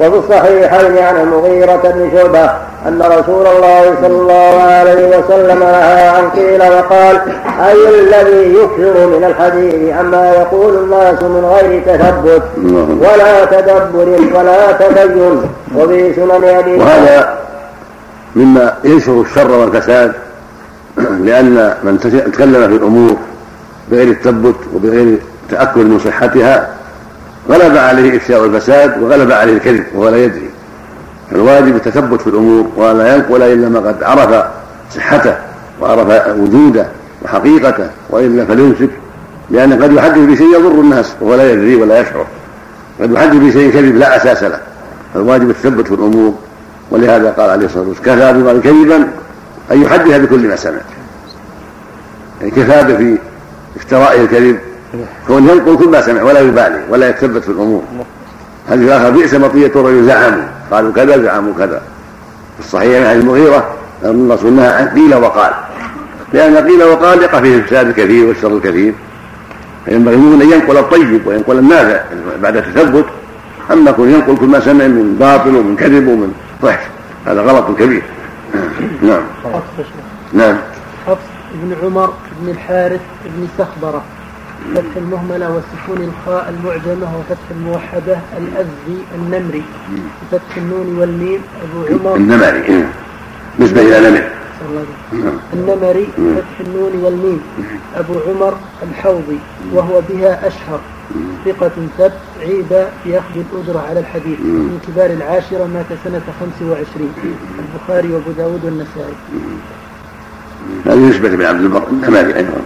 وفي الصحيحين عن المغيرة بن شعبة أن رسول الله صلى الله عليه وسلم نهى عن قيل وقال أي الذي يكثر من الحديث عما يقول الناس من غير تثبت؟ ولا تدبر ولا تبين. وفي سنن أبي وهذا مما ينشر الشر والفساد لأن من تكلم في الأمور بغير التثبت وبغير تأكد من صحتها غلب عليه إفشاء الفساد وغلب عليه الكذب وهو لا يدري. الواجب التثبت في الأمور ولا ينقل إلا ما قد عرف صحته وعرف وجوده وحقيقته وإلا فليمسك لأن قد يحدث بشيء يضر الناس وهو لا يدري ولا يشعر. قد يحدث بشيء كذب لا أساس له. فالواجب التثبت في الأمور ولهذا قال عليه الصلاة والسلام كفى بمن كذبا أن يحدث بكل ما سمع. يعني كفى في افترائه الكذب كون ينقل كل ما سمع ولا يبالي ولا يتثبت في الأمور. هذه الآخر بئس مطيه الرجل زعموا قالوا كذا زعموا كذا. في الصحيح عن المغيرة أن الرسول نهى عن قيل وقال. لأن قيل وقال يقع فيه الفساد الكثير والشر الكثير. فينبغي المؤمن أن ينقل الطيب وينقل النافع بعد التثبت. أما كون ينقل كل ما سمع من باطل ومن كذب ومن فحش هذا غلط كبير. نعم. نعم. حفص بن عمر بن الحارث بن سخبره فتح المهملة وسكون الخاء المعجمة وفتح الموحدة الأزدي النمري بفتح النون والميم أبو عمر. النمري. نسبة إلى نمر. النمري فتح النون والميم أبو عمر الحوضي وهو بها أشهر. ثقة ثبت عيب يأخذ الأجرة على الحديث. من كبار العاشرة مات سنة 25 البخاري وأبو داود والنسائي. هذه نسبة بن عبد البر النمري أيضا.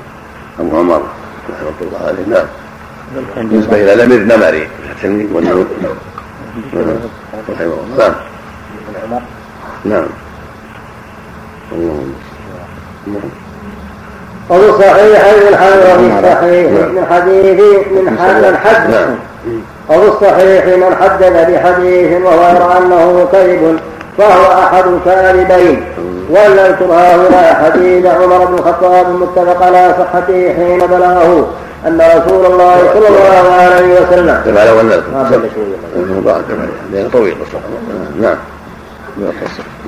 أبو عمر. رحمة الله عليه. نعم. بالنسبة إلى الأمير نمري التلميذ والنور. رحمه الله. نعم. نعم. اللهم وفي الصحيحين وفي الصحيح من حديث من حد حد وفي الصحيح من حدث بحديث وهو يرى أنه كذب. فهو أحد الكاذبين ولم هؤلاء حديث عمر بن الخطاب المتفق على صحته حين بلغه أن رسول الله صلى الله عليه وسلم. ولا لا لأنه طويل نعم.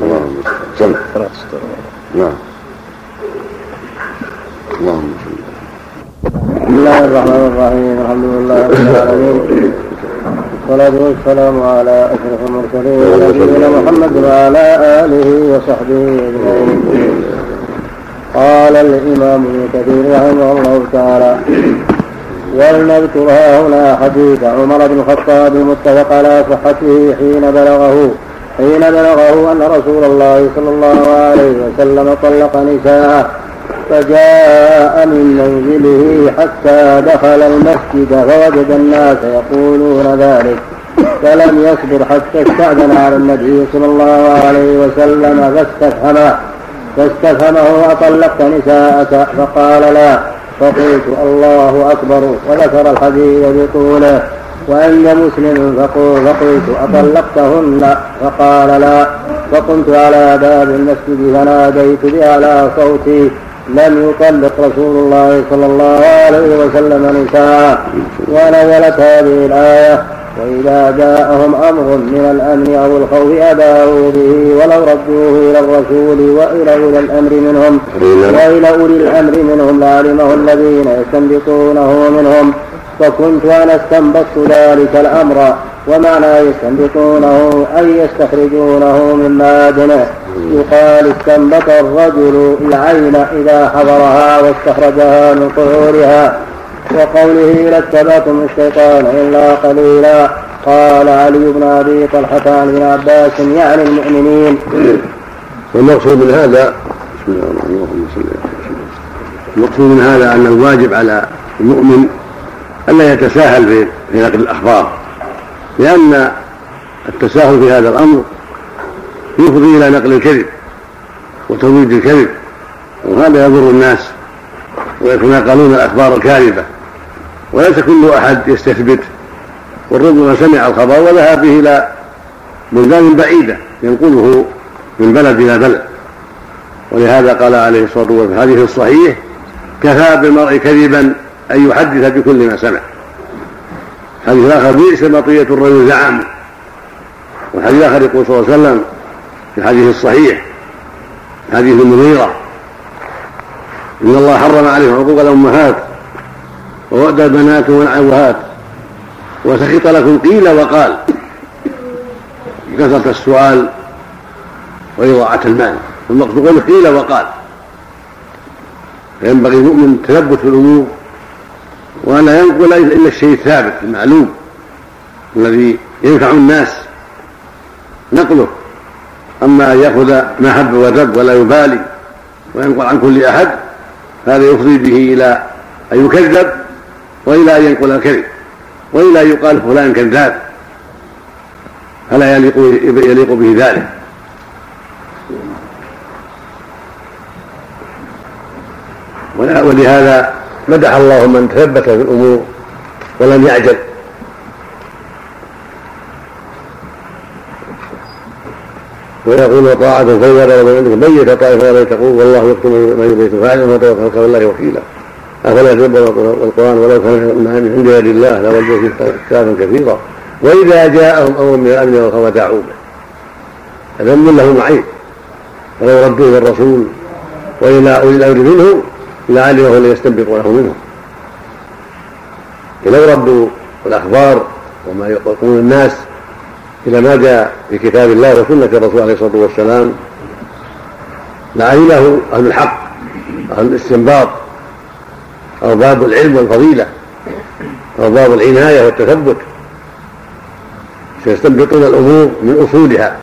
اللهم صل. نعم. اللهم صل. بسم الله الرحمن الرحيم. الحمد لله رب العالمين. والصلاة والسلام على أشرف المرسلين نبينا محمد وعلى آله وصحبه أجمعين. قال الإمام ابن كثير رحمه الله تعالى ولنذكر هنا حديث عمر بن الخطاب المتفق على صحته حين بلغه حين بلغه أن رسول الله صلى الله عليه وسلم طلق نساءه فجاء من منزله حتى دخل المسجد فوجد الناس يقولون ذلك فلم يصبر حتى استأذن على النبي صلى الله عليه وسلم فاستفهمه فاستفهمه أطلقت نساءك فقال لا فقلت الله أكبر وذكر الحديث بطوله وعند مسلم فقلت أطلقتهن فقال لا فقمت على باب المسجد فناديت بأعلى صوتي لم يطلق رسول الله صلى الله عليه وسلم نساء ونزلت هذه الآية. وإذا جاءهم أمر من الأمن أو الخوف أباءوا به ولو ردوه إلى الرسول وإلى أولي الأمر منهم وإلى أولي الأمر منهم لعلمه الذين يستنبطونه منهم. فكنت أنا استنبطت ذلك الأمر ومعنى يستنبطونه أي يستخرجونه من معادنه يقال استنبط الرجل العين إذا حضرها واستخرجها من قعورها. وقوله لاتبعتم الشيطان إلا قليلا قال علي بن أبي طلحة عن ابن عباس يعني المؤمنين. والمقصود من هذا بسم الله الرحمن الرحيم المقصود من هذا أن الواجب على المؤمن ألا يتساهل في نقل الأخبار لأن التساهل في هذا الأمر يفضي إلى نقل الكذب وترويج الكذب وهذا يضر الناس ويتناقلون الأخبار الكاذبة. وليس كل أحد يستثبت والرجل سمع الخبر وذهب به إلى بلدان بعيدة ينقله من بلد إلى بلد. ولهذا قال عليه الصلاة والسلام في الحديث الصحيح كفى بالمرء كذبا أن يحدث بكل ما سمع. حديث الآخر بئس مطية الرجل زعامه. والحديث الآخر يقول صلى الله عليه وسلم في الحديث الصحيح حديث المغيرة إن الله حرم عليكم حقوق الأمهات وودى البنات والعوهات وسخط لكم قيل وقال كثرة السؤال وإضاعة المال. المقصود قيل وقال. فينبغي المؤمن التثبت في الأمور ولا ينقل إلا الشيء الثابت المعلوم الذي ينفع الناس نقله. أما أن يأخذ ما حب وذب ولا يبالي وينقل عن كل أحد هذا يفضي به إلى أن يكذب وإلى أن ينقل الكذب وإلى أن يقال فلان كذاب. فلا يليق يليق به ذلك. ولهذا مدح الله من تثبت في الأمور ولم يعجل. ويقول طاعة فوض ومن ميت طائفة ولا تقول والله يكتب من يبيت فاعلا وتوكل على الله وكيلا. أفلا يتدبر القرآن ولو كان من عند غير الله؟ لوجدوا فيه اختلافا كثيرا. وإذا جاءهم أمر من الأمن والخوف دعوا به ذنب له معين. ولو ردوه إلى الرسول وإلى أولي الأمر منهم لعلمه ليستنبطوا له منهم. لو ردوا الأخبار وما يقولون الناس. إلى ما جاء في كتاب الله وسنة الرسول عليه الصلاة والسلام لعلمه أهل الحق أهل الاستنباط أرباب العلم والفضيلة أرباب العناية والتثبت. سيستنبطون الأمور من أصولها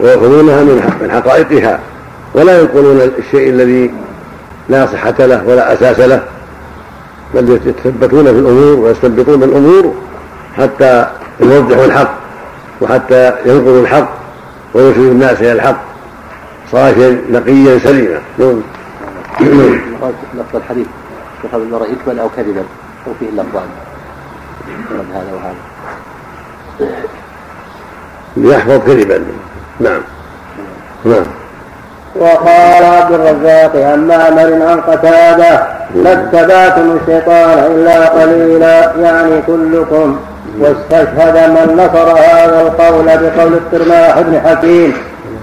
ويأخذونها من حقائقها ولا ينقلون الشيء الذي لا صحة له ولا أساس له بل يتثبتون في الأمور ويستنبطون الأمور حتى يوضحوا الحق. وحتى ينقلوا الحق ويرشدوا الناس إلى الحق. صافيا نقيا سليما. نعم. لفظ الحديث. يقال المرء يكمل أو كذبا؟ أو فيه اللفظان هذا وهذا ليحفظ كذبا. نعم. نعم. وقال عبد الرزاق عن معمر عن قتادة لاتبعتم الشيطان إلا قليلا يعني كلكم. واستشهد من نصر هذا القول بقول الترماح بن حكيم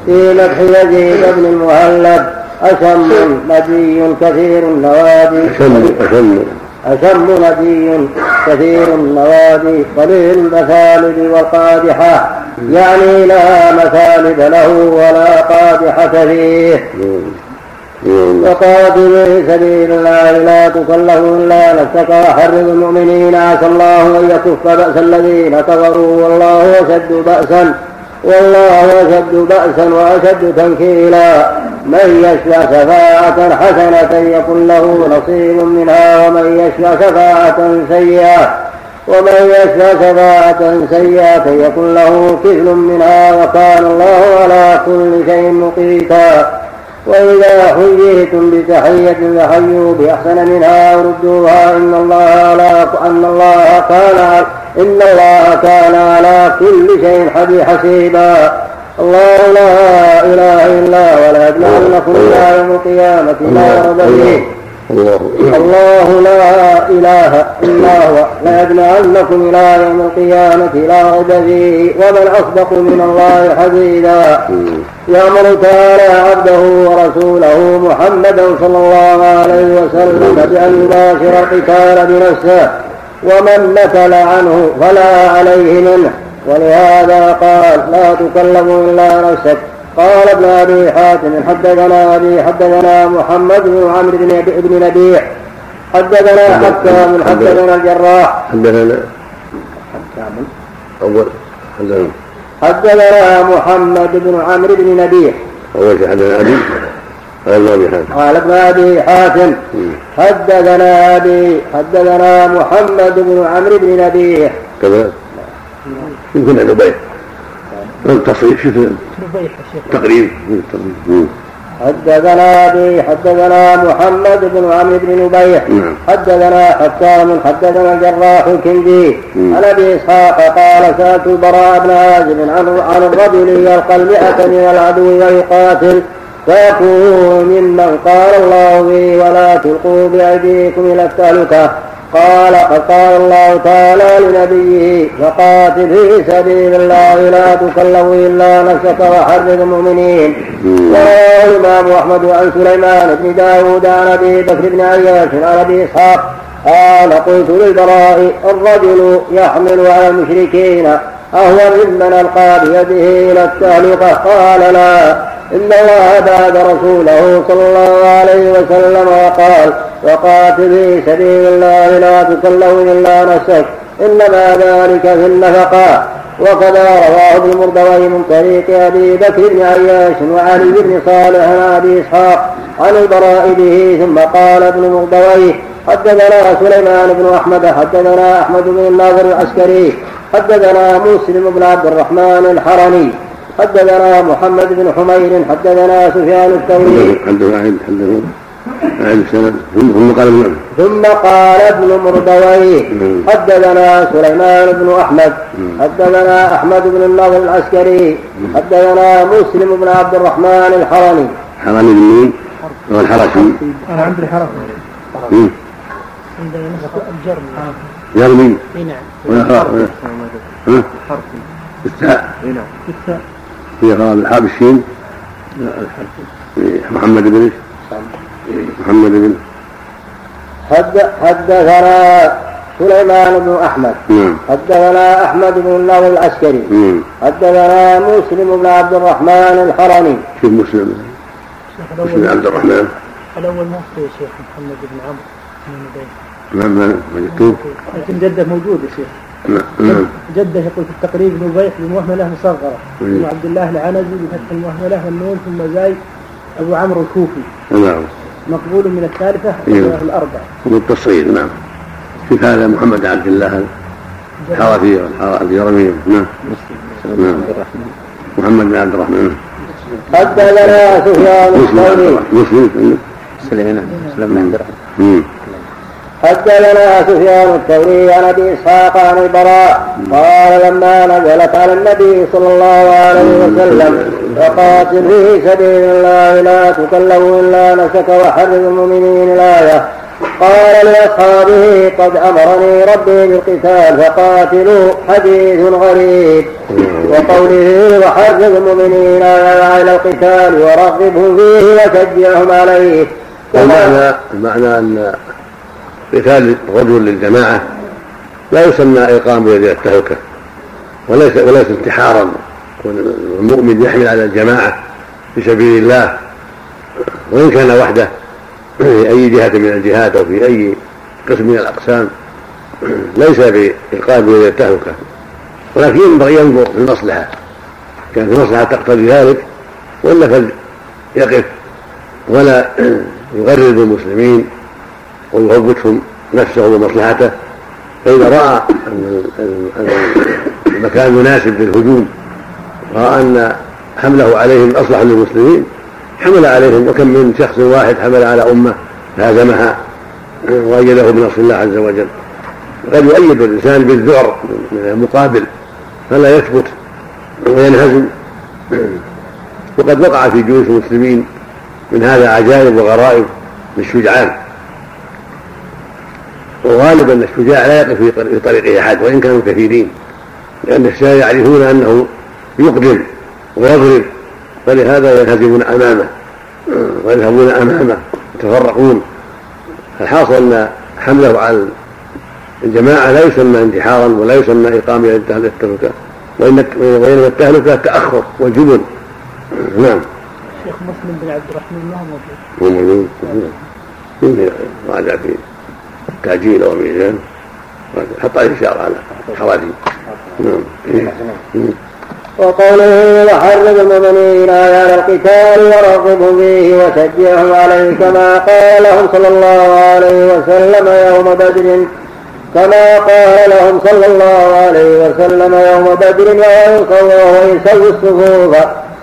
في مدح يزيد بن المهلب أشم نبي كثير النوادي. أشم أشم. أشم نبي كثير النوادي قليل المثالب والقادحة. يعني لا مثالب له ولا قادحة فيه. وقاتل في سبيل الله لا تكلف الا نفسك وحرض المؤمنين عسى الله ان يكف باس الذين كفروا والله اشد باسا والله اشد باسا واشد تنكيلا من يشفع شفاعة حسنة يكن له نصيب منها ومن يشفع شفاعة سيئة ومن يشفع شفاعة سيئة يكن له كفل منها وكان الله على كل شيء مقيتا وإذا حييتم بتحية فحيوا بأحسن منها وردوها إن الله لا أن الله كان إن الله كان على كل شيء حسيبا. الله لا إله إلا ولا يجمعنكم إلى يوم القيامة لا ريب فيه. الله. الله لا إله إلا هو. ليجمعنكم إلى يوم القيامة لا ريب فيه ومن أصدق من الله حديثا. يأمر تعالى عبده ورسوله محمدا صلى الله عليه وسلم بأن يباشر القتال بنفسه ومن نكل عنه فلا عليه منه. ولهذا قال لا تكلم إلا نفسك. قال ابن أبي حاتم حدثنا أبي حدثنا محمد بن عمرو بن نبيع حدثنا حكام حدثنا الجراح. حدثنا حكام. اول حدثنا حدثنا محمد بن عمرو بن نبيع أول شيء حدثنا ابي قال ابن أبي حاتم. حدثنا ابي حدثنا محمد بن عمرو بن نبيع كذا. يمكن عنده بيت التصريف شوف تقريب. حدثنا أبي حدثنا محمد بن عمرو بن نبيح. نعم. حدثنا حكام حدثنا الجراح الكندي. عن أبي إسحاق قال سألت البراء بن عازب عن عن الرجل يلقى المئة من العدو ويقاتل فيكون ممن قال الله به ولا تلقوا بأيديكم إلى التهلكة. قال قد قال الله تعالى لنبيه فقاتل في سبيل الله لا تكلف إلا نفسك وحرد المؤمنين. ورواه الإمام أحمد عن سليمان بن داود عن أبي بكر بن عياش عن أبي إسحاق قال قلت للبراء الرجل يحمل على المشركين أهو ممن ألقى بيده إلى التهلكة قال لا. إن الله بعد رسوله صلى الله عليه وسلم وقال وقاتل في سبيل الله لا تكلف إلا نفسك إنما ذلك في النفقة. وكذا رواه ابن مردوي من طريق أبي بكر بن عياش وعلي بن صالح عن أبي إسحاق عن البراء به ثم قال ابن مردوي حدثنا سليمان بن أحمد حدثنا أحمد بن الناظر العسكري حدثنا مسلم بن عبد الرحمن الحرمي. حدثنا محمد بن حمير حدثنا سفيان الثوري. حدثنا ثم قال ابن ثم قال ابن مردويه. حدثنا سليمان بن أحمد. حدثنا أحمد بن النضر العسكري. حدثنا مسلم بن عبد الرحمن الحرمي. حرمي بن مين؟ هو الحرشي. أنا عندي الحرمي عندنا نسخه الجرمي جرمي اي نعم بالتاء اي نعم. بالتاء في غرض الحرب الشين محمد بن محمد بن حدثنا سليمان بن أحمد. نعم. حدثنا أحمد بن الله العسكري. نعم. حدثنا مسلم بن عبد الرحمن الحرمي. شوف مسلم. مسلم عبد الرحمن. الأول ما يا شيخ محمد بن عمرو. بن ما ما وجدتوه لكن جدة موجود يا شيخ. نعم. جدة يقول في التقريب بن بيح بمهمله مصغرة. بن عبد الله العنزي بفتح المهمله والنون ثم زاي أبو عمرو الكوفي. نعم. مقبول من الثالثة إيه. الأربعة. بالتصغير نعم. شوف هذا محمد عبد الله؟ الحرفي الجرمي نعم. نعم. محمد بن عبد الرحمن. حدثنا سفيان مسلم. سليمان مسلم بن عبد الرحمن. حدثنا سفيان الثوري عن أبي إسحاق عن البراء. قال لما نزلت على النبي صلى الله عليه وسلم وقاتل في سبيل الله لا تكلف إلا نفسك وحرر المؤمنين الآية. قال لأصحابه قد أمرني ربي بالقتال فقاتلوا حديث غريب. وقوله وحرر المؤمنين على القتال ورغبهم فيه وشجعهم عليه. المعنى المعنى أن قتال الرجل للجماعة لا يسمى إقام بيد التهلكة وليس وليس انتحارا والمؤمن يحمل على الجماعة في سبيل الله وإن كان وحده في أي جهة من الجهات أو في أي قسم من الأقسام ليس بإلقاء بيد التهلكة ولكن ينبغي ينظر في المصلحة كانت المصلحة تقتضي ذلك وإلا فليقف ولا يغرد المسلمين ويهوتهم نفسه ومصلحته. فإذا رأى أن المكان مناسب للهجوم رأى أن حمله عليهم أصلح للمسلمين حمل عليهم وكم من شخص واحد حمل على أمة هازمها وأيده بنصر الله عز وجل. قد يؤيد الإنسان بالذعر من المقابل فلا يثبت وينهزم. وقد وقع في جيوش المسلمين من هذا عجائب وغرائب للشجعان. وغالبا الشجاع لا يقف في طريقه أحد وإن كانوا كثيرين. لأن الشجاع يعرفون أنه يقدم ويضرب فلهذا ينهزمون أمامه ويذهبون أمامه يتفرقون. الحاصل أن حمله على الجماعة لا يسمى انتحارا ولا يسمى إقامة التهلكة وإنما التهلكة تأخر وجبن. نعم. شيخ مسلم بن عبد الرحمن ما هو موجود؟ موجود راجع في تاجيل أو ميزان حط عليه اشاره على حوادث نعم. وقوله وحرم المؤمنين على القتال ورغبهم فيه وشجعهم عليه كما قال لهم صلى الله عليه وسلم يوم بدر. كما قال لهم صلى الله عليه وسلم يوم بدر وهو يسوي الصفوف.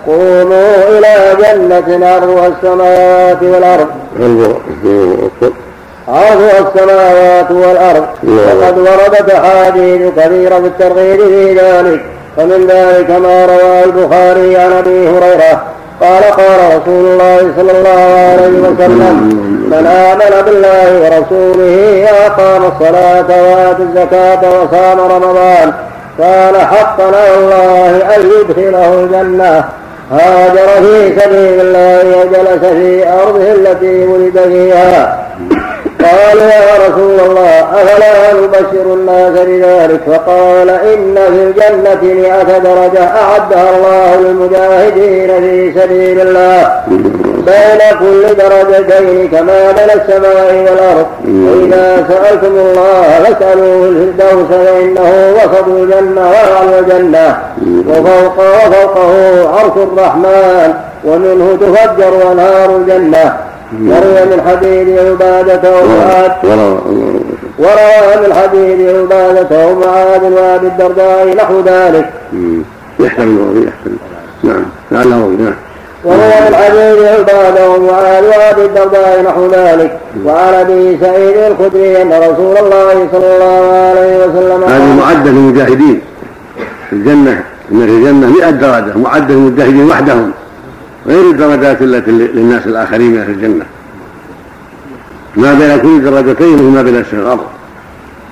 قوموا إلى جنة عرضها السماوات والأرض. عرضها السماوات والأرض. وقد وردت أحاديث كثيرة في الترغيب في ذلك. فمن ذلك ما رواه البخاري عن أبي هريرة. قال قال رسول الله صلى الله عليه وسلم من آمن بالله ورسوله وأقام الصلاة وآتى الزكاة وصام رمضان كان حقا على الله أن يدخله الجنة. هاجر في سبيل الله وجلس في أرضه التي ولد فيها. قال يا رسول الله أفلا نبشر الناس بذلك؟ فقال إن في الجنة مئة درجة أعدها الله للمجاهدين في سبيل الله. بين كل درجتين كما بين السماء والأرض. وإذا سألتم الله فاسألوه الفردوس فإنه وسط الجنة وأعلى الجنة. وفوق وفوقه عرش الرحمن ومنه تفجر أنهار الجنة. وروي من حديث عبادة ومعاذ وروى من حديث عبادة ومعاذ وأبي الدرداء نحو ذلك. يحتمل يحتمل. نعم. لعله نعم. وروى من حديث عبادة ومعاذ وأبي الدرداء نحو ذلك. وعن أبي سعيد الخدري أن رسول الله صلى الله عليه وسلم هذه معدة للمجاهدين في الجنة. إن في الجنة 100 درجة معدة للمجاهدين وحدهم. غير الدرجات التي للناس الآخرين في الجنة. ما بين كل درجتين وما بين السماء والأرض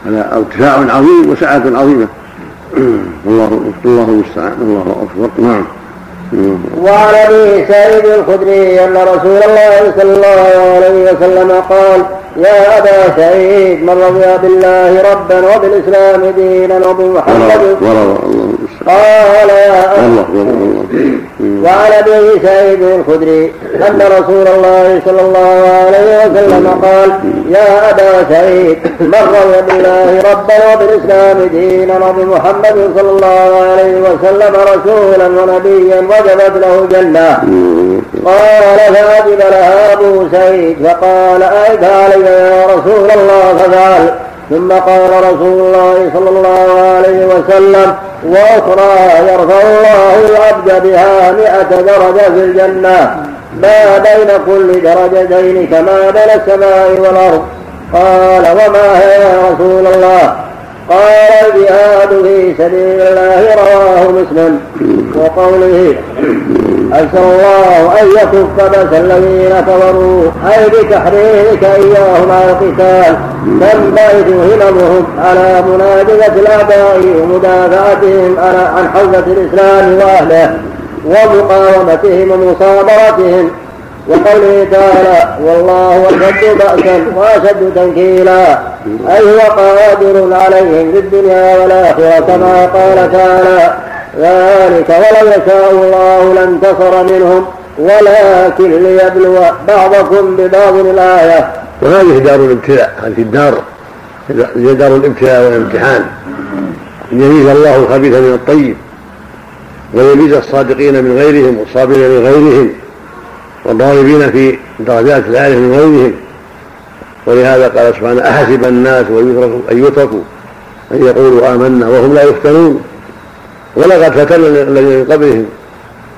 هذا ارتفاع عظيم وسعة عظيمة. الله الله المستعان. الله أكبر. نعم. وعن أبي سعيد الخدري أن رسول الله صلى الله عليه وسلم قال يا ابا سعيد من رضي بالله ربا وبالاسلام دينا وبمحمد قال يا وعن ابي سعيد الخدري ان رسول الله صلى الله عليه وسلم قال يا ابا سعيد من رضي بالله ربا وبالاسلام دينا وبمحمد صلى الله عليه وسلم رسولا ونبيا وجبت له الجنه قال فاجب لها ابو سعيد فقال اعد علي يا رسول الله ففعل ثم قال رسول الله صلى الله عليه وسلم وأخرى يرفع الله العبد بها مئة درجة في الجنة. ما بين كل درجتين كما بين السماء والأرض. قال وما هي يا رسول الله؟ قال الجهاد في سبيل الله رواه مسلم. وقوله أسأل الله أن يكف بأس الذين كفروا. أي بتحريرك إياهم على القتال تنبعث هممهم على منادبة الأعداء ومدافعتهم عن حوزة الإسلام وأهله ومقاومتهم ومصابرتهم. وقوله تعالى والله أشد بأسا وأشد تنكيلا. أي هو قادر عليهم في الدنيا والآخرة كما قال تعالى ذلك ولو يشاء الله لانتصر منهم ولكن ليبلو بعضكم ببعض الآية. وهذه دار الابتلاء هذه الدار هي دار الابتلاء والامتحان. يميز الله الخبيث من الطيب ويميز الصادقين من غيرهم والصابرين من غيرهم. والضاربين في درجات العالم من غيرهم. ولهذا قال سبحانه أحسب الناس أن يتركوا أن يقولوا آمنا وهم لا يفتنون. ولقد فتنا الذين من قبلهم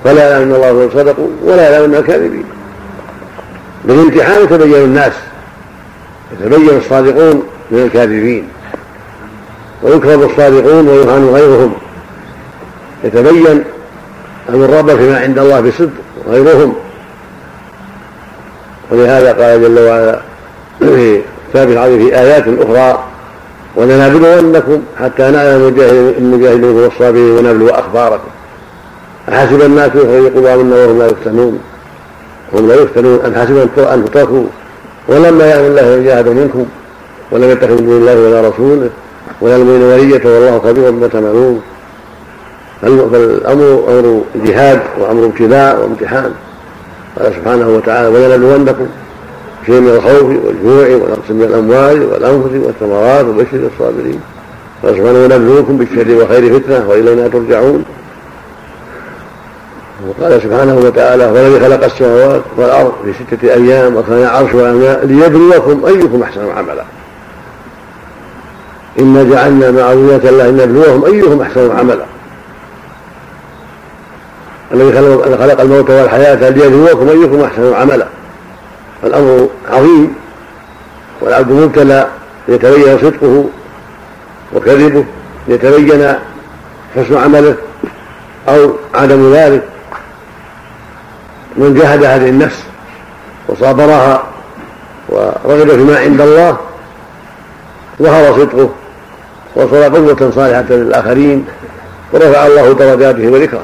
فلا يعلم الله صدقوا ولا يعلم الكاذبين. بالامتحان يتبين الناس يتبين الصادقون من الكاذبين. ويكرم الصادقون ويهان غيرهم. يتبين أن الرب فيما عند الله بصدق غيرهم. ولهذا قال جل وعلا في كتاب العظيم في آيات أخرى ولنبلونكم حتى نعلم المجاهدين والصابرين ونبلو أخباركم أحسب الناس يخرجوا منا وهم لا يفتنون. وهم لا يفتنون. أم حسب أن تتركوا ولما يعلم الله من جاهد منكم. ولم يتخذوا من الله ولا رسوله. ولا المؤمن ولية والله خبير بما تعملون فالأمر أمر جهاد وأمر ابتلاء وامتحان. قال سبحانه وتعالى ولنبلونكم شيء من الخوف والجوع ونقص من الأموال والأنفس والثمرات وبشر الصابرين. قال سبحانه ونبلوكم بالشر والخير فتنة وإلينا ترجعون. وقال سبحانه وتعالى هو الذي خلق السماوات والأرض في ستة أيام وكان عرشه على ليبلوكم أيكم أحسن عملا. إنا جعلنا معويه الله لنبلوهم ايهم أحسن عملا. الذي خلق الموت والحياة ليبلوكم أيكم أحسن عملا. فالأمر عظيم. والعبد مبتلى ليتبين صدقه وكذبه ليتبين حسن عمله أو عدم ذلك. من جهد هذه النفس وصابرها ورغب فيما عند الله ظهر صدقه وصار قدوة صالحة للآخرين ورفع الله درجاته وذكره.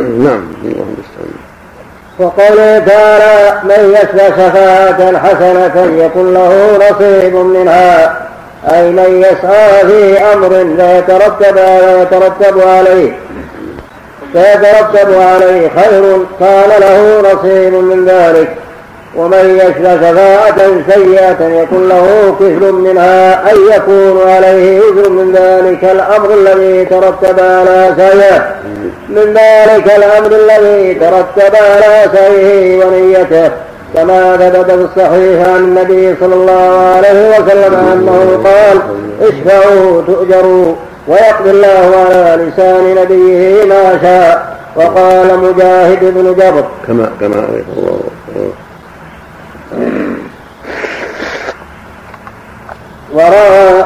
نعم الله المستعان. وقوله تعالى من يشفى شفاعة حسنة يكن له نصيب منها أي من يسعى في أمر فيترتب يترتب عليه فيترتب عليه خير كان له نصيب من ذلك. ومن يشفى شفاعة سيئة يكن له كفل منها أي يكون عليه إثر من ذلك الأمر الذي ترتب على سعيه. من ذلك الأمر الذي ترتب على سعيه ونيته كما ثبت في الصحيح عن النبي صلى الله عليه وسلم أنه قال اشفعوا تؤجروا ويقضي الله على لسان نبيه ما شاء. وقال مجاهد بن جبر. كما كما الله وروى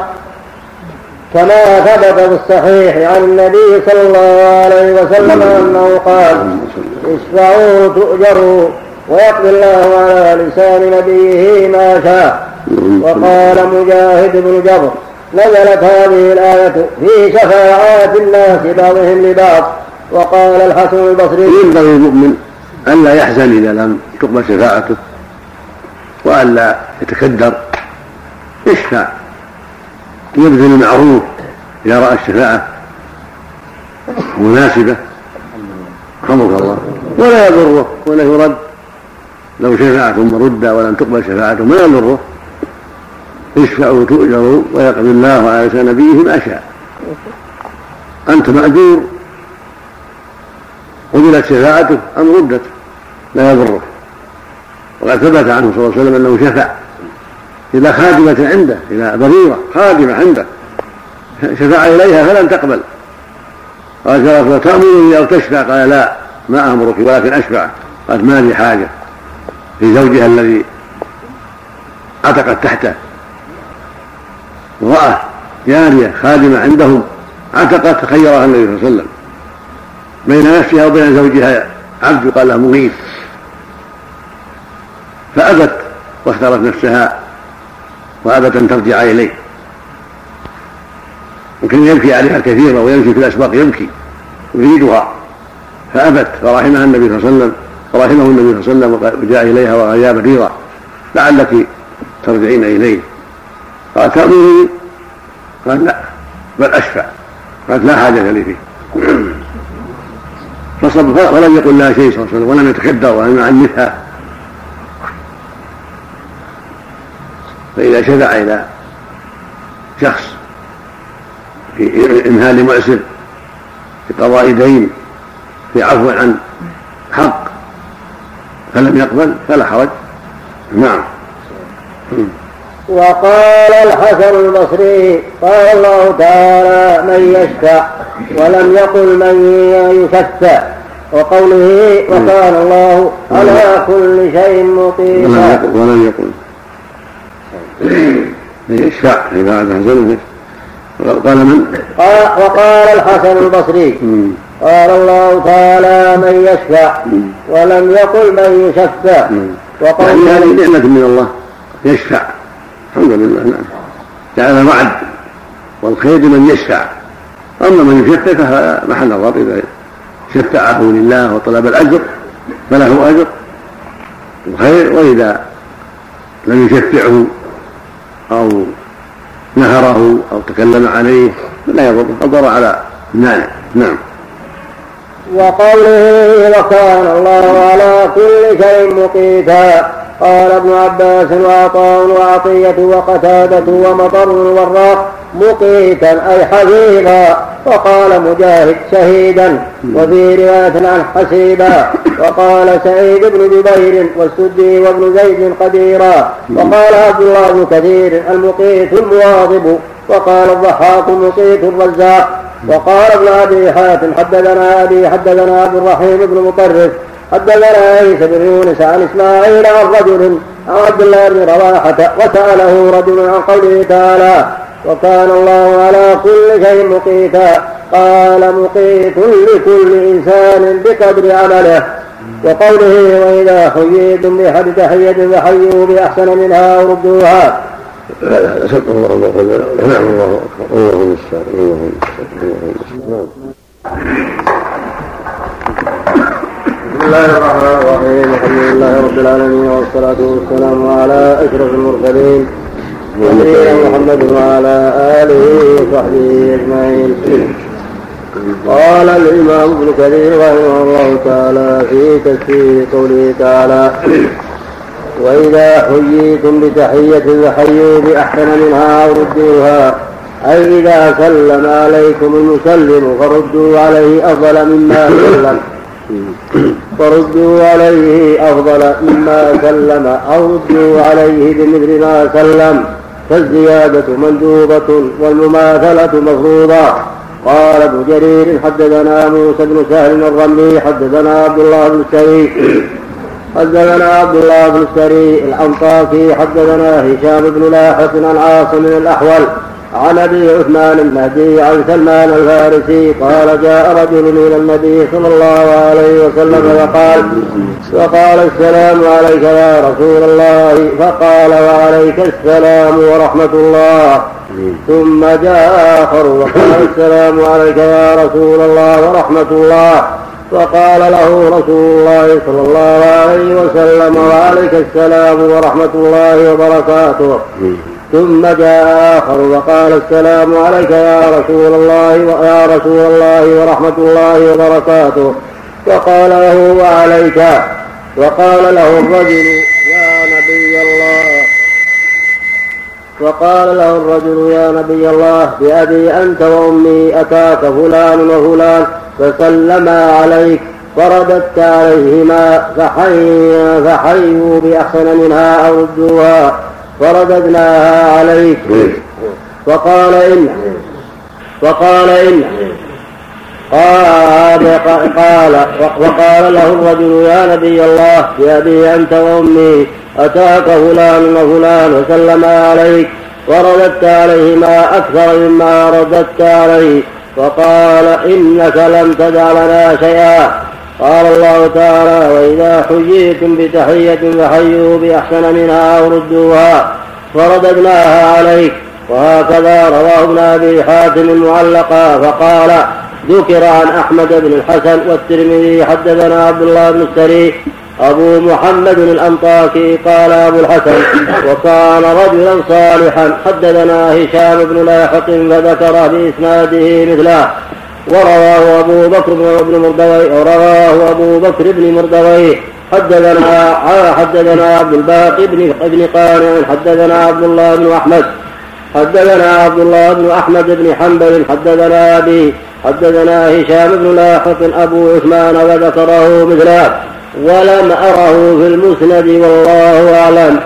كما ثبت في الصحيح عن النبي صلى الله عليه وسلم أنه قال اشفعوا تؤجروا ويقضي الله على لسان نبيه ما شاء وقال مجاهد بن جبر نزلت هذه الآية في شفاعات الناس بعضهم لبعض وقال الحسن البصري ينبغي المؤمن ألا يحزن إذا لم تقبل شفاعته وألا يتكدر؟ يشفع يبذل المعروف إذا رأى الشفاعة مناسبة. رحمك الله. ولا يضره ولا يرد. لو شفع ثم رد ولم تقبل شفاعته ما يضره. اشفعوا تؤجروا ويقضي الله على لسان نبيه ما شاء. أنت مأجور. قبلت شفاعته أم ردت؟ لا يضرك وقد ثبت عنه صلى الله عليه وسلم أنه شفع. إلى خادمة عنده إلى ضريرة خادمة عنده. شفع إليها فلم تقبل. قال رسول تأمرني أو تشفع قال لا ما أمرك ولكن أشفع. قالت ما لي حاجة. في زوجها الذي عتقت تحته. امرأة جارية خادمة عندهم عتقت خيرها النبي صلى الله عليه وسلم. بين نفسها وبين زوجها عبد يقال له مغيث. فأبت واختارت نفسها. وأبت أن ترجع إليه. وكان يبكي عليها كثيرا ويمشي في الأسواق يبكي يريدها. فأبت فرحمها النبي صلى الله عليه وسلم فرحمه النبي صلى الله عليه وسلم وجاء إليها وغيا بريرا لعلك ترجعين إليه. قال تأمرني؟ قال لا بل أشفع. قالت لا حاجة لي فيه. ولم يقل لها شيء صلى الله عليه وسلم ولم يتكدر ولم يعنفها. فإذا شفع إلى شخص في إمهال مؤسر في قضاء دين في عفو عن حق فلم يقبل فلا حرج. نعم. وقال الحسن البصري قال الله تعالى من يشفع ولم يقل من يشفع وقوله وكان الله على كل شيء مقيتا ولم يقل. يشفع إذا حسن قال من؟ قال وقال الحسن البصري. قال الله تعالى من يشفع ولم يقل من يشفع. وقال يعني هذه نعمة من الله يشفع. الحمد لله نعم. جعل وعد والخير لمن يشفع. أما من يشفع فهذا محل نظر إذا شفعه لله وطلب الأجر فله أجر. وخير وإذا لم يشفعه أو نهره أو تكلم عليه فلا يضر الضر على المانع نعم. وقوله وكان الله على كل شيء مقيتا. قال ابن عباس وعطاء وعطية وقتادة ومطر والراق مقيتا أي حفيظا وقال مجاهد شهيدا وفي رواية عن حسيبا وقال سعيد بن جبير والسدي وابن زيد قديرا وقال عبد الله بن كثير المقيت المواظب وقال الضحاك مقيت الرزاق وقال ابن أبي حاتم حدثنا أبي حدثنا عبد الرحيم بن مطرف حدثنا عيسى بن يونس عن إسماعيل عن رجل عن عبد الله بن رواحة وسأله رجل عن قوله تعالى وكان الله على كل شيء مقيتا. قال مقيت لكل إنسان بقدر عمله. وقوله وإذا حييتم بأحد تحية فحيوا بأحسن منها أو ردوها الله الله نعم الله. اكبر الله المستعان. الله المستعان. بسم الله الرحمن الرحيم. الحمد لله رب العالمين والصلاة والسلام على أشرف المرسلين. نبينا محمد وعلى آله وصحبه أجمعين. قال الإمام ابن كثير رحمه الله تعالى في تفسير قوله تعالى وإذا حييتم بتحية فحيوا بأحسن منها أو ردوها أي إذا سلم عليكم المسلم فردوا عليه أفضل مما سلم. فردوا عليه أفضل مما سلم أو ردوا عليه بمثل ما سلم. فالزيادة مندوبة والمماثلة مفروضة. قال ابن جرير حدثنا موسى بن سهل الرملي حدثنا عبد الله بن السري حدثنا عبد الله بن السري الأنطاكي حدثنا هشام بن لاحق عن عاصم الأحول عن أبي عثمان المهدي عن سلمان الفارسي قال جاء رجل إلى النبي صلى الله عليه وسلم وقال وقال السلام عليك يا رسول الله. فقال وعليك السلام ورحمة الله. ثم جاء آخر وقال السلام عليك يا رسول الله ورحمة الله. فقال له رسول الله صلى الله عليه وسلم وعليك السلام ورحمة الله وبركاته. ثم جاء آخر وقال السلام عليك يا رسول الله يا رسول الله ورحمة الله وبركاته. فقال له وعليك وقال له الرجل يا نبي الله. وقال له الرجل يا نبي الله بأبي أنت وأمي أتاك فلان وفلان فسلما عليك فرددت عليهما فحيوا بأحسن منها أو ردوها. فرددناها عليك. فقال إن. فقال إن. قال قال وقال له الرجل يا نبي الله بأبي أنت وأمي أتاك فلان وفلان وسلم عليك ورددت عليهما أكثر مما رددت عليه فقال إنك لم تدع لنا شيئا. قال الله تعالى وإذا حييتم بتحية فحيوا بأحسن منها أو ردوها فرددناها عليك وهكذا رواه ابن أبي حاتم معلقا فقال ذكر عن أحمد بن الحسن والترمذي حدثنا عبد الله بن السري أبو محمد الأنطاكي قال أبو الحسن وكان رجلا صالحا حدثنا هشام بن لاحق فذكر بإسناده مثله ورواه أبو بكر بن مردوي ورواه أبو بكر بن مردوي حدثنا حدثنا عبد الباقي بن ابن قانع حدثنا عبد الله بن أحمد. حدثنا عبد الله بن أحمد بن حنبل. حدثنا أبي حدثنا هشام بن لاحق. أبو عثمان وذكره مثله. ولم أره في المسند والله أعلم.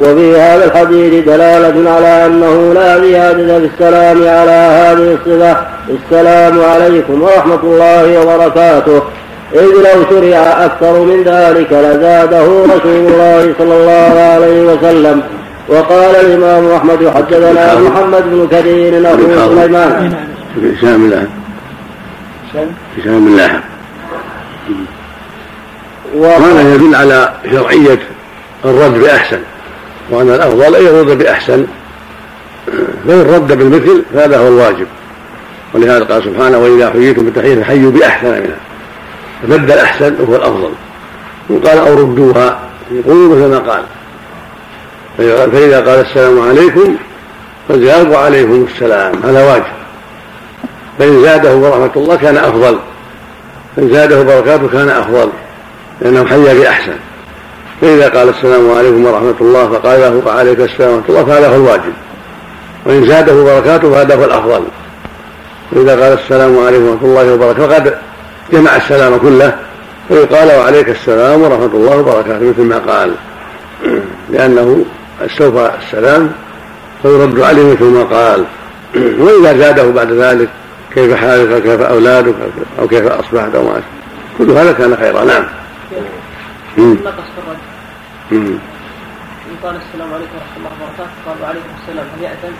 وفي هذا الحديث دلالة على أنه لا زيادة في السلام على هذه الصفة. السلام عليكم ورحمة الله وبركاته. إذ لو شرع أكثر من ذلك لزاده رسول الله صلى الله عليه وسلم. وقال الإمام أحمد حدثنا محمد بن كثير أبو سليمان. هشام لاحق هشام لاحق وهذا يدل على شرعية الرد بأحسن. وأن الأفضل أن يرد بأحسن. فإن رد بالمثل فهذا هو الواجب. ولهذا قال سبحانه وإذا حييتم بتحية فحيوا بأحسن منها. فمد الأحسن هو الأفضل. وقال أو ردوها. يقولوا مثل ما قال. فإذا قال السلام عليكم فزادوا عليكم السلام. هذا واجب. فإن زاده ورحمة الله كان أفضل. فإن زاده بركاته كان أفضل. لأنه حيا بأحسن. فإذا قال السلام عليكم ورحمة الله فقال له وعليك السلام ورحمة الله فهذا هو الواجب. وإن زاده بركاته فهذا هو الأفضل. وإذا قال السلام عليكم ورحمة الله وبركاته فقد جمع السلام كله فيقال وعليك السلام ورحمة الله وبركاته مثل ما قال. لأنه استوفى السلام فيرد عليه مثل ما قال. وإذا زاده بعد ذلك كيف حالك كيف أولادك أو كيف أصبحت أو ما كل هذا كان خيرا. نعم. نقص في الرجل قال السلام عليكم ورحمة الله وبركاته. قال وعليكم السلام. هل يأذن؟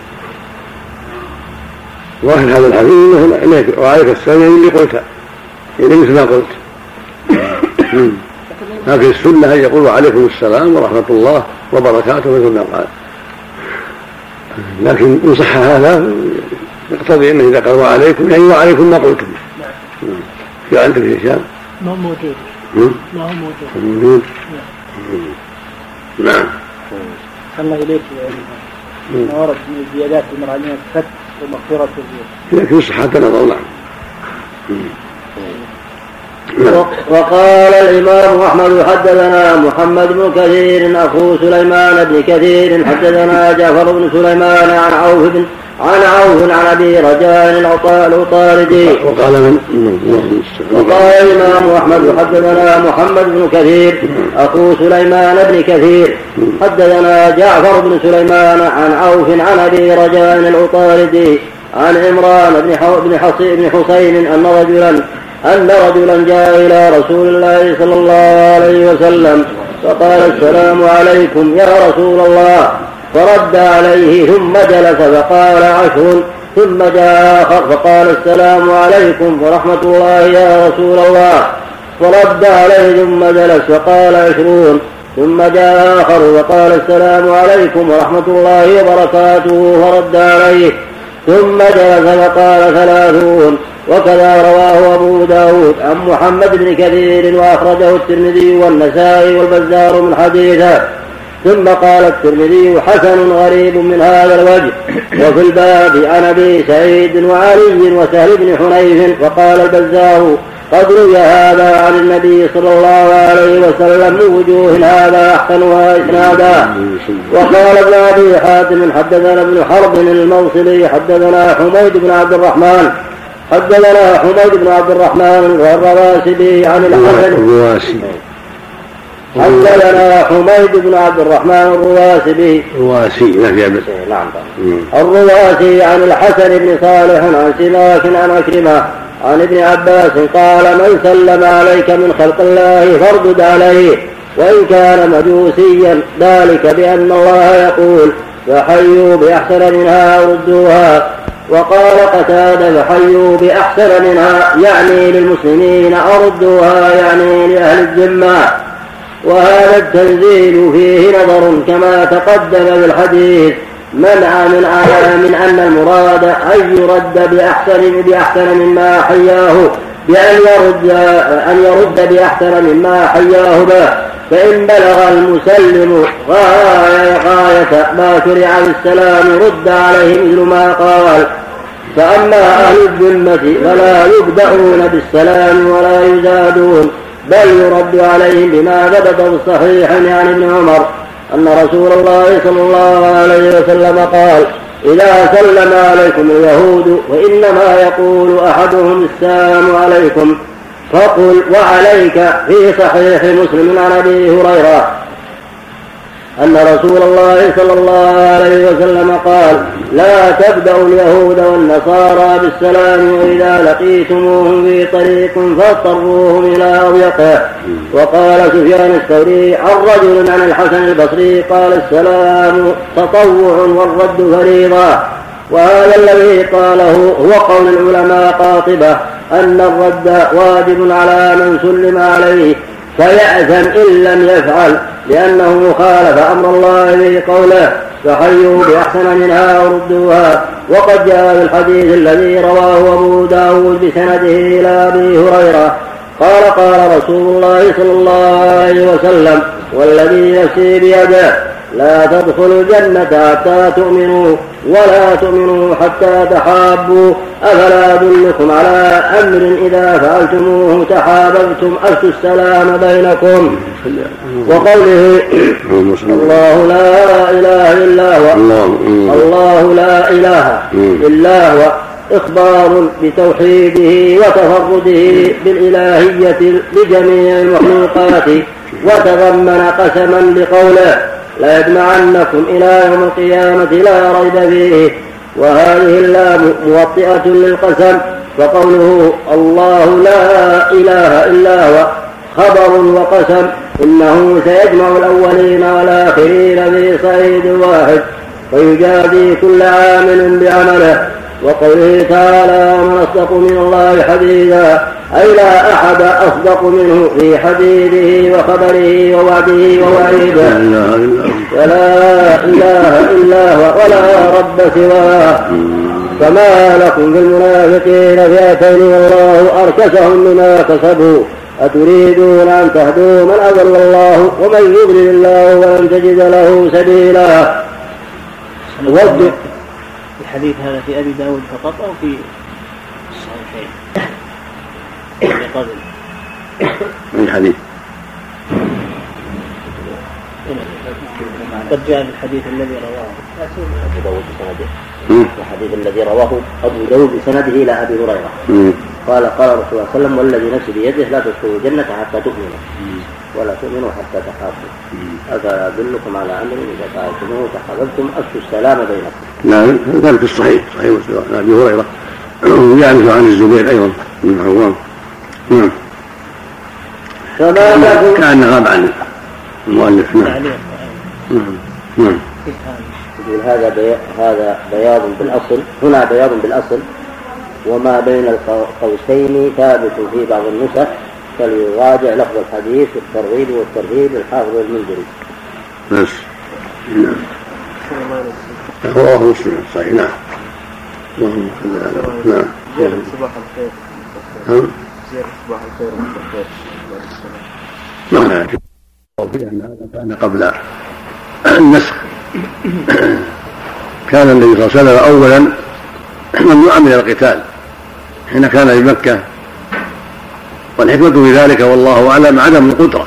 ظاهر هذا الحديث إنه وعليك السلام اللي قلت. يعني مثل ما قلت. لكن السنة أن يقول وعليكم السلام ورحمة الله وبركاته مثل ما قال. لكن إن صح هذا يقتضي أنه إذا قال وعليكم يعني وعليكم ما قلتم. نعم. في عندك هشام؟ ما هو موجود. ما هو موجود موجود نعم الله إليك ما ورد من الزيادات المرعية الفتح ومغفرة لكن صحة نظر نعم. وقال الإمام أحمد حدثنا محمد بن كثير أخو سليمان بن كثير حدثنا جعفر بن سليمان عن عوف بن عن عوف عن أبي رجاء العطاردي وقال من؟ وقال الإمام أحمد حدثنا محمد بن كثير أخو سليمان بن كثير. حدثنا جعفر بن سليمان عن عوف عن أبي رجاء العطاردي عن عمران بن بن بن حسين أن رجلا أن رجلا جاء إلى رسول الله صلى الله عليه وسلم فقال السلام عليكم يا رسول الله. فرد عليه ثم جلس فقال عشر ثم جاء آخر فقال السلام عليكم ورحمة الله يا رسول الله. فرد عليه ثم جلس فقال عشرون ثم جاء آخر وقال السلام عليكم ورحمة الله وبركاته فرد عليه. ثم جلس فقال ثلاثون وكذا رواه أبو داود عن محمد بن كثير وأخرجه الترمذي والنسائي والبزار من حديثه. ثم قال الترمذي حسن غريب من هذا الوجه. وفي الباب عن أبي سعيد وعلي وسهل بن حنيف وقال البزار قد روي هذا عن النبي صلى الله عليه وسلم من وجوه هذا احسنها اسنادا وقال ابن أبي حاتم حدثنا ابن حرب الموصلي حدثنا حميد بن عبد الرحمن. حدثنا حميد بن عبد الرحمن الرواسبي عن الحسن. حدثنا حميد بن عبد الرحمن الرواسي. الرواسي في نعم. الرواسي عن الحسن بن صالح عن سماك عن أكرمة عن ابن عباس قال من سلم عليك من خلق الله فاردد عليه وإن كان مجوسيا ذلك بأن الله يقول فحيوا بأحسن منها ردوها وقال قتادة فحيوا بأحسن منها يعني للمسلمين أردوها يعني لأهل الذمة وهذا التنزيل فيه نظر كما تقدم في الحديث. منع من من أن المراد أن يرد بأحسن بأحسن مما حياه بأن يرد أن يرد بأحسن مما حياه به. فإن بلغ المسلم غاية, غاية ما شرع بالسلام رد عليه مثل ما قال. فأما أهل الذمة فلا يبدأون بالسلام ولا يزادون. بل يرد عليهم بما ثبت الصحيح عن ابن عمر أن رسول الله صلى الله عليه وسلم قال إذا سلم عليكم اليهود وإنما يقول أحدهم السلام عليكم فقل وعليك في صحيح مسلم عن أبي هريرة أن رسول الله صلى الله عليه وسلم قال لا تبدأوا اليهود والنصارى بالسلام وإذا لقيتموهم في طريق فاضطروهم إلى أضيقه وقال سفيان الثوري عن رجل عن الحسن البصري قال السلام تطوع والرد فريضة. وهذا الذي قاله هو قول العلماء قاطبة أن الرد واجب على من سلم عليه فيأثم إن لم يفعل لأنه خالف أمر الله في قوله فحيوا بأحسن منها وردوها وقد جاء في الحديث الذي رواه أبو داود بسنده إلى أبي هريرة قال قال رسول الله صلى الله عليه وسلم والذي نفسي بيده لا تدخلوا الجنة حتى تؤمنوا ولا تؤمنوا حتى تحابوا. أفلا أدلكم على أمر إذا فعلتموه تحاببتم؟ أفتوا السلام بينكم. وقوله الله لا إله إلا هو. الله لا إله إلا هو. إخبار بتوحيده وتفرده بالإلهية لجميع المخلوقات. وتضمن قسما بقوله ليجمعنكم إلى يوم القيامة لا ريب فيه. وهذه اللام موطئة للقسم فقوله الله لا إله إلا هو خبر وقسم إنه سيجمع الأولين والآخرين في صعيد واحد ويجازي كل عامل بعمله. وقوله تعالى ومن أصدق من الله حديثا أي لا أحد أصدق منه في حديثه وخبره ووعده ووعيده. ولا إله إلا هو ولا رب سواه. فما لكم بالمنافقين فئتين والله أركسهم بما كسبوا. أتريدون أن تهدوا من أضل الله ومن يضلل الله ولن تجد له سبيلا. الحديث هذا في أبي داود فقط أو في الصحيحين قبل أي حديث. قد جاء في الحديث الذي رواه. أبو داود بسنده. الحديث الذي رواه أبو داود بسنده إلى أبي هريرة. قال قال رسول الله صلى الله عليه وسلم والذي نفسي بيده لا تدخلوا الجنة حتى تؤمنوا. ولا تؤمنوا حتى تحابوا أفلا أدلكم على أمر إذا فعلتموه تحاببتم أفشوا السلام بينكم. نعم ذلك الصحيح صحيح مسلم أبي هريرة ويعرف عن الزبير أيضا بن عوام. نعم. كان غاب عن المؤلف نعم. نعم. نعم. يقول هذا بي... هذا بياض بالأصل. هنا بياض بالأصل. وما بين القوسين ثابت في بعض النسخ فليراجع لفظ الحديث الترغيب والترهيب الحافظ المنذري. بس. نعم. رواه مسلم. صحيح. نعم. اللهم صل على نعم. صباح الخير. ان هذا كان قبل النسخ. كان النبي صلى الله عليه وسلم اولا ممنوعا من القتال. حين كان بمكه والحكمة في ذلك والله أعلم عدم القدرة.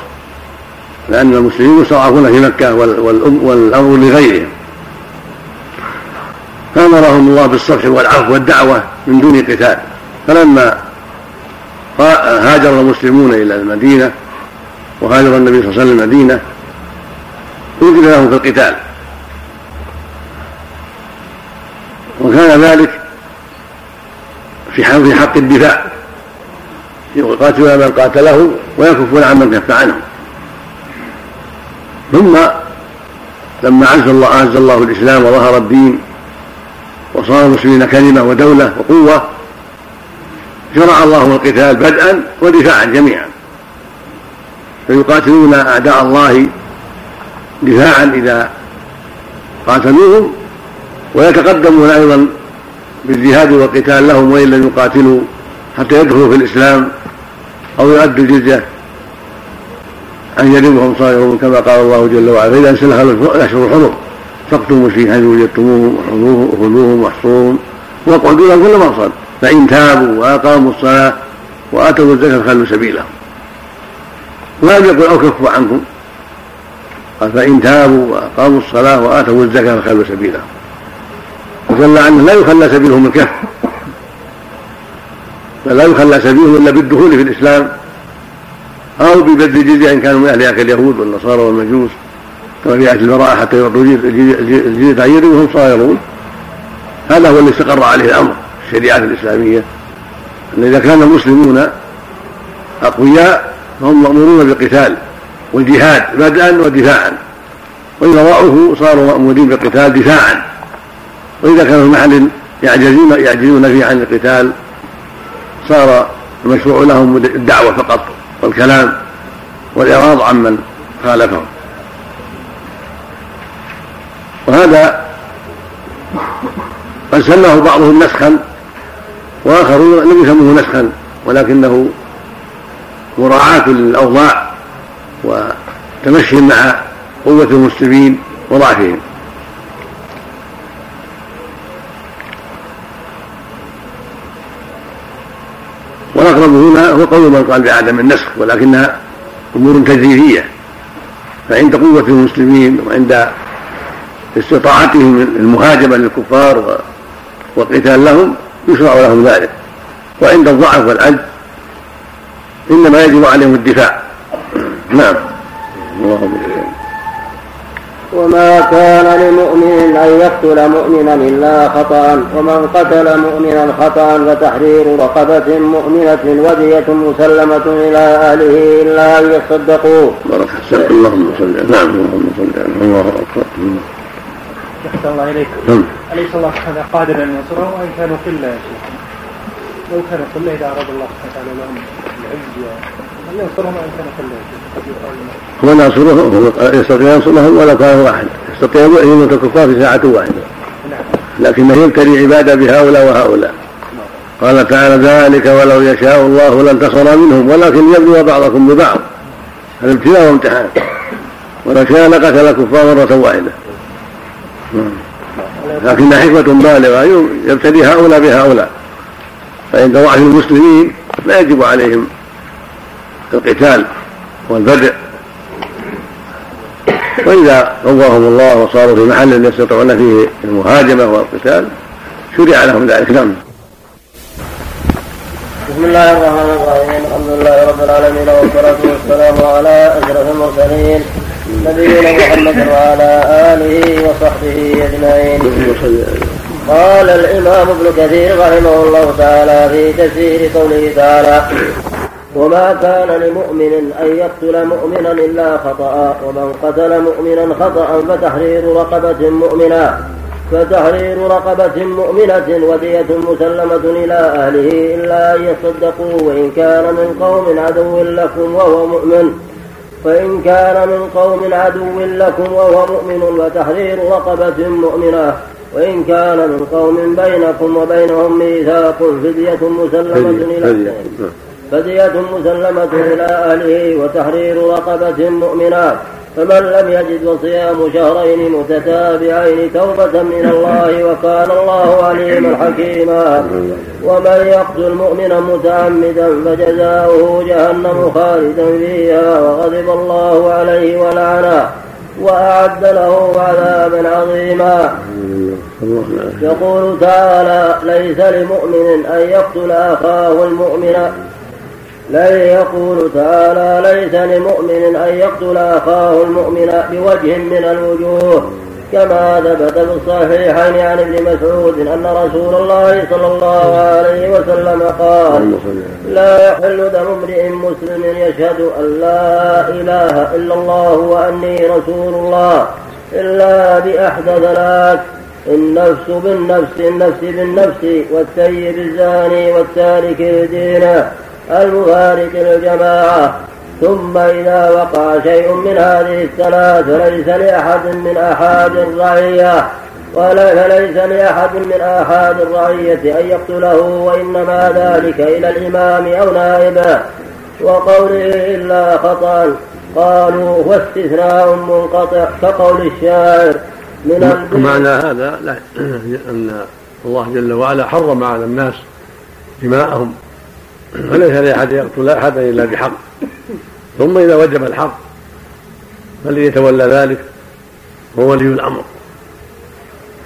لأن المسلمين مستضعفون في مكة والأمر لغيرهم. فأمرهم الله بالصفح والعفو والدعوة من دون قتال. فلما هاجر المسلمون إلى المدينة وهاجر النبي صلى الله عليه وسلم المدينة أذن لهم في القتال. وكان ذلك في حق الدفاع. يقاتلون من قاتله ويكفون عن من كف عنه. ثم لما عز الله عز الله الإسلام وظهر الدين وصار المسلمين كلمة ودولة وقوة شرع الله القتال بدءا ودفاعا جميعا. فيقاتلون أعداء الله دفاعا إذا قاتلوهم ويتقدمون أيضا بالجهاد والقتال لهم وإن لم يقاتلوا حتى يدخلوا في الإسلام أو يؤدوا الجزيه عن يد وهم صاغرون كما قال الله جل وعلا فاذا انسلخ الأشهر الحرم فاقتلوا المشركين حيث وجدتموهم وخذوهم واحصوهم واقعدوا لهم كل مرصد فإن تابوا وأقاموا الصلاة وآتوا الزكاة فخلوا سبيلهم ولم يقل أو كفوا عنكم. قال فإن تابوا وأقاموا الصلاة وآتوا الزكاة فخلوا سبيلهم ودل عنه لا يخلى سبيلهم الكف بل لا يخلى سبيلهم إلا بالدخول في الإسلام أو ببذل الجزيه إن كانوا من اهلها كاليهود والنصارى والمجوس كما في أهل البراءة حتى يعطوا الجزيه عن وهم صاغرون. هذا هو الذي استقر عليه الأمر. في الشريعة الإسلامية أن إذا كان المسلمون أقوياء فهم مأمورون بالقتال والجهاد بدءا ودفاعا. وإذا ضعفوا صاروا مأمورين بالقتال دفاعا. وإذا كانوا في محل يعجزون يعجزون فيه عن القتال صار المشروع لهم الدعوة فقط والكلام والإعراض عمن خالفهم. وهذا قد سماه بعضهم نسخا وآخرون لم يسموه نسخا ولكنه مراعاة للأوضاع وتمشي مع قوة المسلمين وضعفهم. والأقرب هنا هو قول من قال بعدم النسخ ولكنها أمور تجريبية فعند قوة المسلمين وعند استطاعتهم المهاجمة للكفار والقتال لهم يشرع لهم ذلك. وعند الضعف والعجز إنما يجب عليهم الدفاع. نعم. اللهم وما كان لمؤمن أن يقتل مؤمنا إلا خطأ ومن قتل مؤمنا خطأ فتحرير رقبة مؤمنة ودية مسلمة إلى أهله إلا أن يصدقوا. بارك اللهم صل نعم اللهم صل الله أكبر. أحسن الله إليكم. نعم. أليس الله سبحانه قادر أن ينصرهم وإن كانوا قلة يا شيخ؟ لو كان صلى إذا أراد الله سبحانه وتعالى لهم العز هل ينصرهم أن كان صلى هو ناصرهم يستطيع ينصرهم ولو كان واحد يستطيع أن يملك الكفار في ساعة واحدة. نعم. لكنه يبتلي عبادة بهؤلاء وهؤلاء؟ قال تعالى ذلك ولو يشاء الله لانتصر منهم ولكن يبلو بعضكم ببعض. هذا ابتلاء وامتحان. ولو شاء لقتل الكفار مرة واحدة. لكنها حكمة بالغة يبتلي هؤلاء بهؤلاء. فعند ضعف المسلمين لا يجب عليهم القتال والبدء. وإذا قواهم الله وصاروا في محل يستطيعون فيه المهاجمة والقتال شرع لهم ذلك. نعم. بسم الله الرحمن الرحيم. الحمد لله رب العالمين والصلاة والسلام على أشرف المرسلين. نبينا محمد وعلى آله وصحبه أجمعين. قال الإمام ابن كثير رحمه الله تعالى في تفسير قوله تعالى وما كان لمؤمن أن يقتل مؤمنا إلا خطأ ومن قتل مؤمنا خطأ فتحرير رقبة مؤمنة فتحرير رقبة مؤمنة ودية مسلمة إلى أهله إلا أن يصدقوا وإن كان من قوم عدو لكم وهو مؤمن. فإن كان من قوم عدو لكم وهو مؤمن وتحرير رقبة مؤمنة وإن كان من قوم بينكم وبينهم ميثاق فدية مسلمة إلى فدية مسلمة إلى أهله وتحرير رقبة مؤمنة. فمن لم يجد وصيام شهرين متتابعين توبة من الله وكان الله عليما حكيما. ومن يقتل مؤمنا متعمدا فجزاؤه جهنم خالدا فيها وغضب الله عليه ولعنه وأعد له عذابا عظيما. يقول تعالى ليس لمؤمن أن يقتل أخاه المؤمن لن يقول تعالى ليس لمؤمن أن يقتل أخاه المؤمن بوجه من الوجوه كما ثبت في الصحيحين عن ابن مسعود أن رسول الله صلى الله عليه وسلم قال لا يحل دم امرئ مسلم يشهد أن لا إله إلا الله وأني رسول الله إلا بأحد ثلاث النفس بالنفس النفس بالنفس والسيب الزاني والتارك لدينه. المفارق للجماعة. ثم إذا وقع شيء من هذه الثلاث فليس لأحد من أحد الرعية. فليس لأحد من أحد الرعية أن يقتله وإنما ذلك إلى الإمام أو نائبه وقوله إلا خطأ قالوا هو استثناء منقطع كقول الشاعر من معنى هذا أن الله جل وعلا حرم على الناس دماءهم. وليس لاحد يقتل احدا إلا بحق. ثم إذا وجب الحق فالذي يتولى ذلك هو ولي الأمر.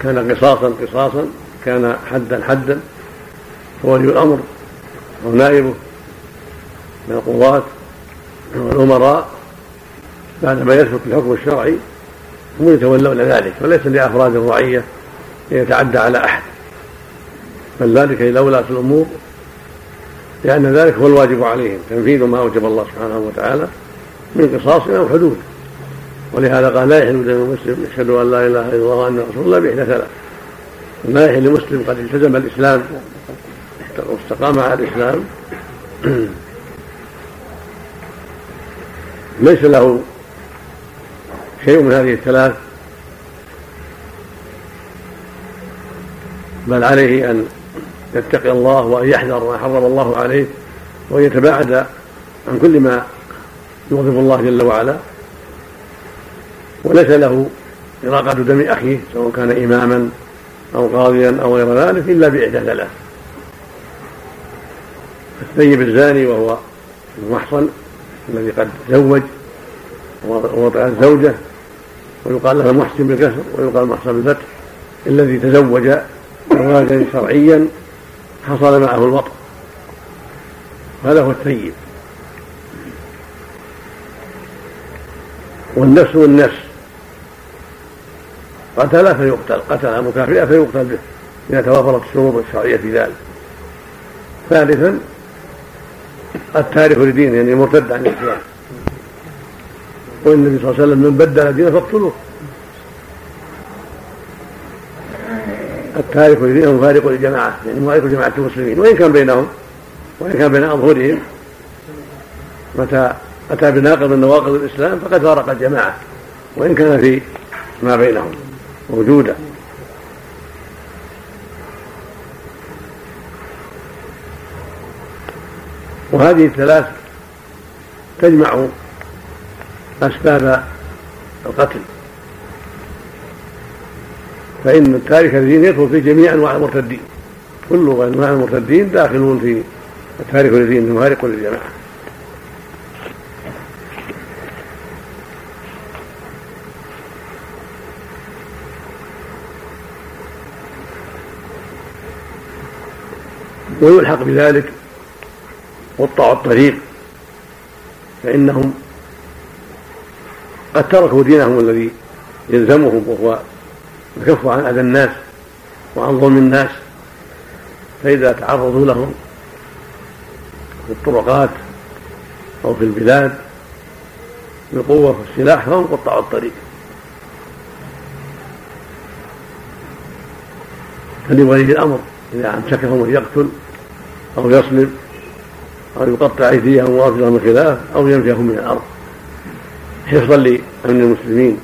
كان قصاصا قصاصا كان حدا حدا فولي الأمر ونائبه من القضاة والأمراء بعدما يثبت الحكم الشرعي هم يتولون ذلك. وليس لأفراد الرعية أن يتعدى على أحد. بل ذلك إلى ولاة الأمور لأن ذلك هو الواجب عليهم تنفيذ ما أوجب الله سبحانه وتعالى من قصاص أو حدود. ولهذا قال لا يحل دم مسلم يشهد أن لا إله إلا الله وأن رسول الله بإحدى ثلاث. لا يحل مسلم قد التزم الإسلام واستقام على الإسلام. ليس له شيء من هذه الثلاث بل عليه أن يتقي الله وأن يحذر ما حرم الله عليه وأن يتباعد عن كل ما يغضب الله جل وعلا. وليس له إراقة دم أخيه سواء كان إماما أو قاضيا أو غير ذلك إلا بإحدى ثلاث الثيب الزاني وهو المحصن الذي قد تزوج ووضع الزوجة ويقال له المحسن بالكسر ويقال المحصن بالفتح الذي تزوج زواجا شرعيا حصل معه الوطن. هذا هو الثيب والنفس والنفس. قتل فيقتل قتل مكافئة فيقتل به. إذا توافرت الشروط الشرعية في ذلك. ثالثا التارك لدينه يعني مرتد عن الإسلام. والنبي صلى الله عليه وسلم من بدل دينه فاقتلوه. التارك لدينه مفارق للجماعة يعني مفارق لجماعة المسلمين. وإن كان بينهم وإن كان بين أظهرهم متى أتى بناقض من نواقض الإسلام فقد فارق الجماعة. وإن كان في ما بينهم موجودا وهذه الثلاث تجمع أسباب القتل. فإن التارك الدين يدخل في جميع أنواع المرتدين. كل أنواع المرتدين داخلون في التارك للدين المفارق للجماعة. ويلحق بذلك قطاع الطريق فإنهم قد تركوا دينهم الذي يلزمهم وهو الكف عن أذى الناس وعن ظلم الناس فإذا تعرضوا لهم في الطرقات أو في البلاد بالقوة والسلاح فهم قطاع الطريق. فلولي الأمر إذا أمسكهم أن يقتل أو يصلب أو يقطع أيديهم وأرجلهم من خلاف أو ينفيهم من الأرض. حفظا لأمن المسلمين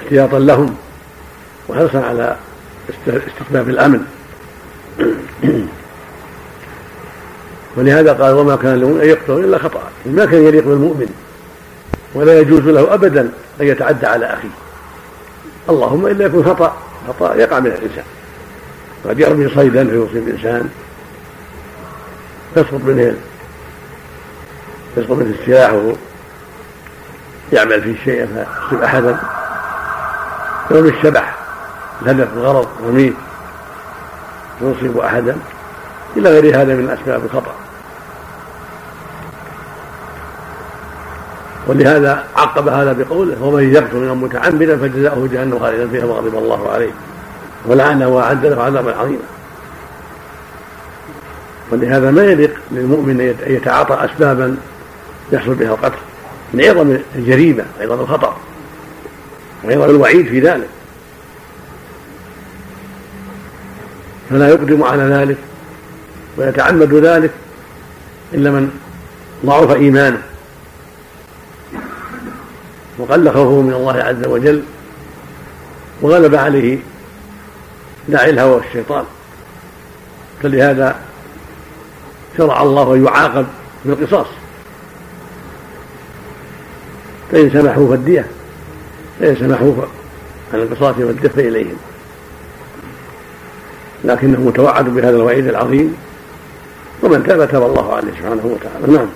احتياطا لهم. وحرصا على استتباب الأمن. ولهذا قال وما كان له أن يقتل إلا خطأ. ما كان يليق بالمؤمن. ولا يجوز له أبدا أن يتعدى على أخيه. اللهم إلا يكون خطأ. خطأ يقع من الإنسان. قد يرمي صيدا فيصيب الإنسان. يسقط منه يسقط منه السلاح يعمل في شيء فيصيب أحدا. يرمي الشبح. الهدف الغرض رميه فيصيب أحدا؟ إلى غير هذا من أسباب الخطأ. ولهذا عقب هذا بقوله ومن يقتل من متعمدا فجزاؤه جهنم خالدا فيها وغضب الله عليه. ولعنه وأعد له عذابا عظيما. ولهذا ما يليق للمؤمن أن يتعاطى اسبابا يحصل بها القتل من عظم الجريمة عظم الخطر وعظم الوعيد في ذلك. فلا يقدم على ذلك ويتعمد ذلك إلا من ضعف إيمانه وقل خوفه من الله عز وجل وغلب عليه داعي الهوى والشيطان فلهذا شرع الله أن يعاقب بالقصاص فإن سمحوا فالدية فإن سمحوا عن القصاص والدية فإليهم لكنه متوعد بهذا الوعيد العظيم. ومن تاب تاب الله عليه سبحانه وتعالى. نعم.